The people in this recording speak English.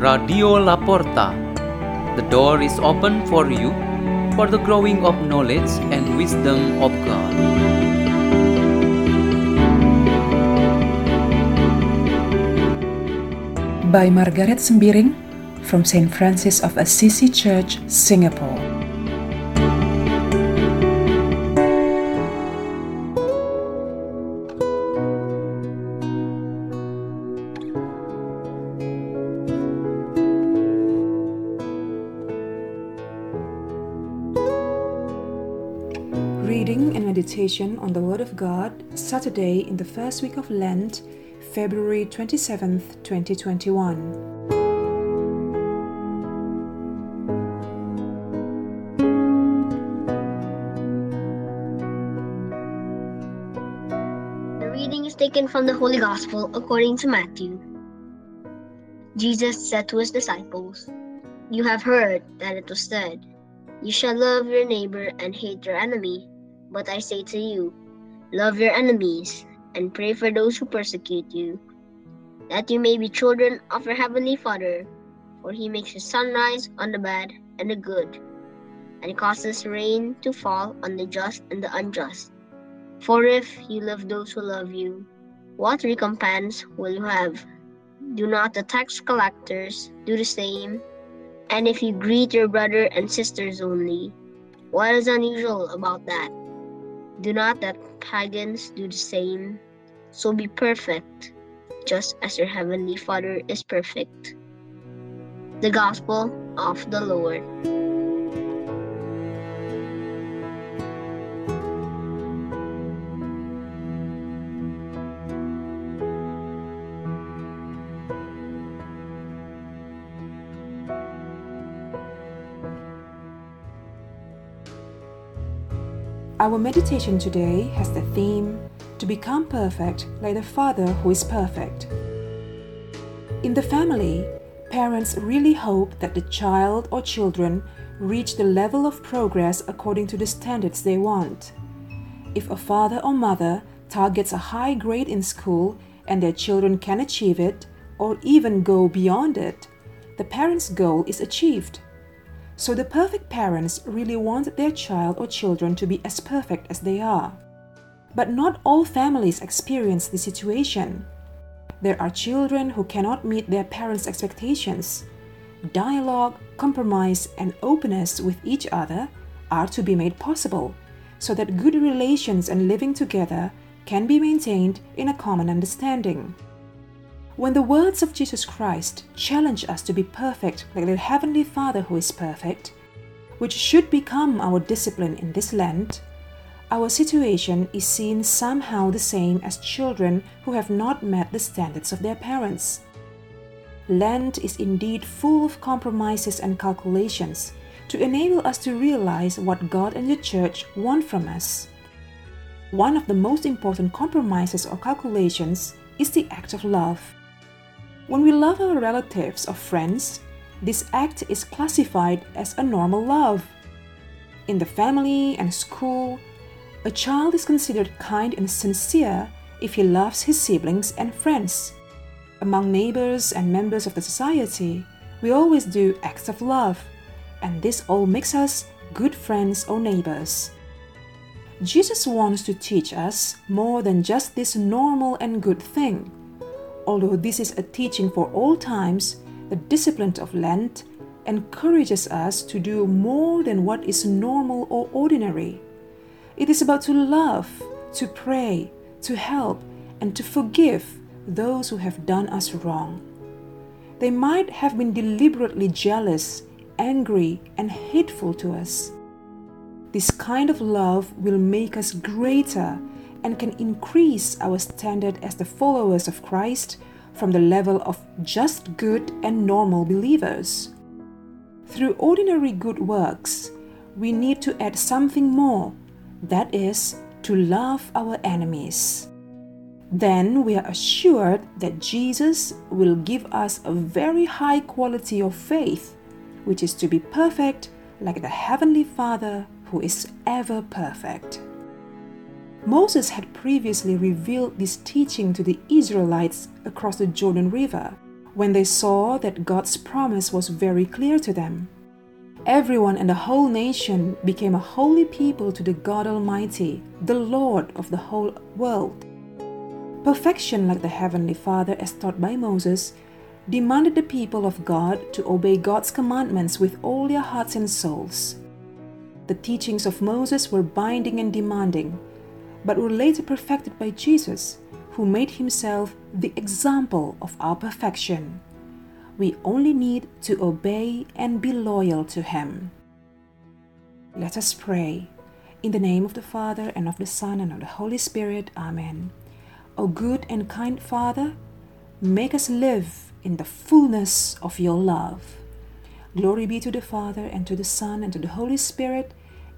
Radio La Porta. The door is open for you for the growing of knowledge and wisdom of God. By Margareth Sembiring from St. Francis of Assisi Church, Singapore. Meditation on the Word of God, Saturday in the first week of Lent, February 27th, 2021. The reading is taken from the Holy Gospel according to Matthew. Jesus said to his disciples, You have heard that it was said, You shall love your neighbor and hate your enemy. But I say to you, Love your enemies and pray for those who persecute you, that you may be children of your heavenly Father, for he makes his sun rise on the bad and the good, and causes rain to fall on the just and the unjust. For if you love those who love you, what recompense will you have? Do not the tax collectors do the same? And if you greet your brother and sisters only, what is unusual about that? Do not the pagans do the same? So be perfect, just as your heavenly Father is perfect. The Gospel of the Lord. Our meditation today has the theme To Become Perfect like the Father who is perfect. In the family, parents really hope that the child or children reach the level of progress according to the standards they want. If a father or mother targets a high grade in school and their children can achieve it, or even go beyond it, the parent's goal is achieved. So the perfect parents really want their child or children to be as perfect as they are. But not all families experience this situation. There are children who cannot meet their parents' expectations. Dialogue, compromise, and openness with each other are to be made possible so that good relations and living together can be maintained in a common understanding. When the words of Jesus Christ challenge us to be perfect like the Heavenly Father who is perfect, which should become our discipline in this Lent, our situation is seen somehow the same as children who have not met the standards of their parents. Lent is indeed full of compromises and calculations to enable us to realize what God and the Church want from us. One of the most important compromises or calculations is the act of love. When we love our relatives or friends, this act is classified as a normal love. In the family and school, a child is considered kind and sincere if he loves his siblings and friends. Among neighbors and members of the society, we always do acts of love, and this all makes us good friends or neighbors. Jesus wants to teach us more than just this normal and good thing. Although this is a teaching for all times, the discipline of Lent encourages us to do more than what is normal or ordinary. It is about to love, to pray, to help, and to forgive those who have done us wrong. They might have been deliberately jealous, angry, and hateful to us. This kind of love will make us greater and can increase our standard as the followers of Christ from the level of just good and normal believers. Through ordinary good works, we need to add something more that is, to love our enemies. Then we are assured that Jesus will give us a very high quality of faith, which is to be perfect like the Heavenly Father who is ever perfect. Moses had previously revealed this teaching to the Israelites across the Jordan River when they saw that God's promise was very clear to them. Everyone and the whole nation became a holy people to the God Almighty, the Lord of the whole world. Perfection, like the Heavenly Father, as taught by Moses, demanded the people of God to obey God's commandments with all their hearts and souls. The teachings of Moses were binding and demanding, but were later perfected by Jesus, who made himself the example of our perfection. We only need to obey and be loyal to him. Let us pray. In the name of the Father, and of the Son, and of the Holy Spirit. Amen. O good and kind Father, make us live in the fullness of your love. Glory be to the Father, and to the Son, and to the Holy Spirit,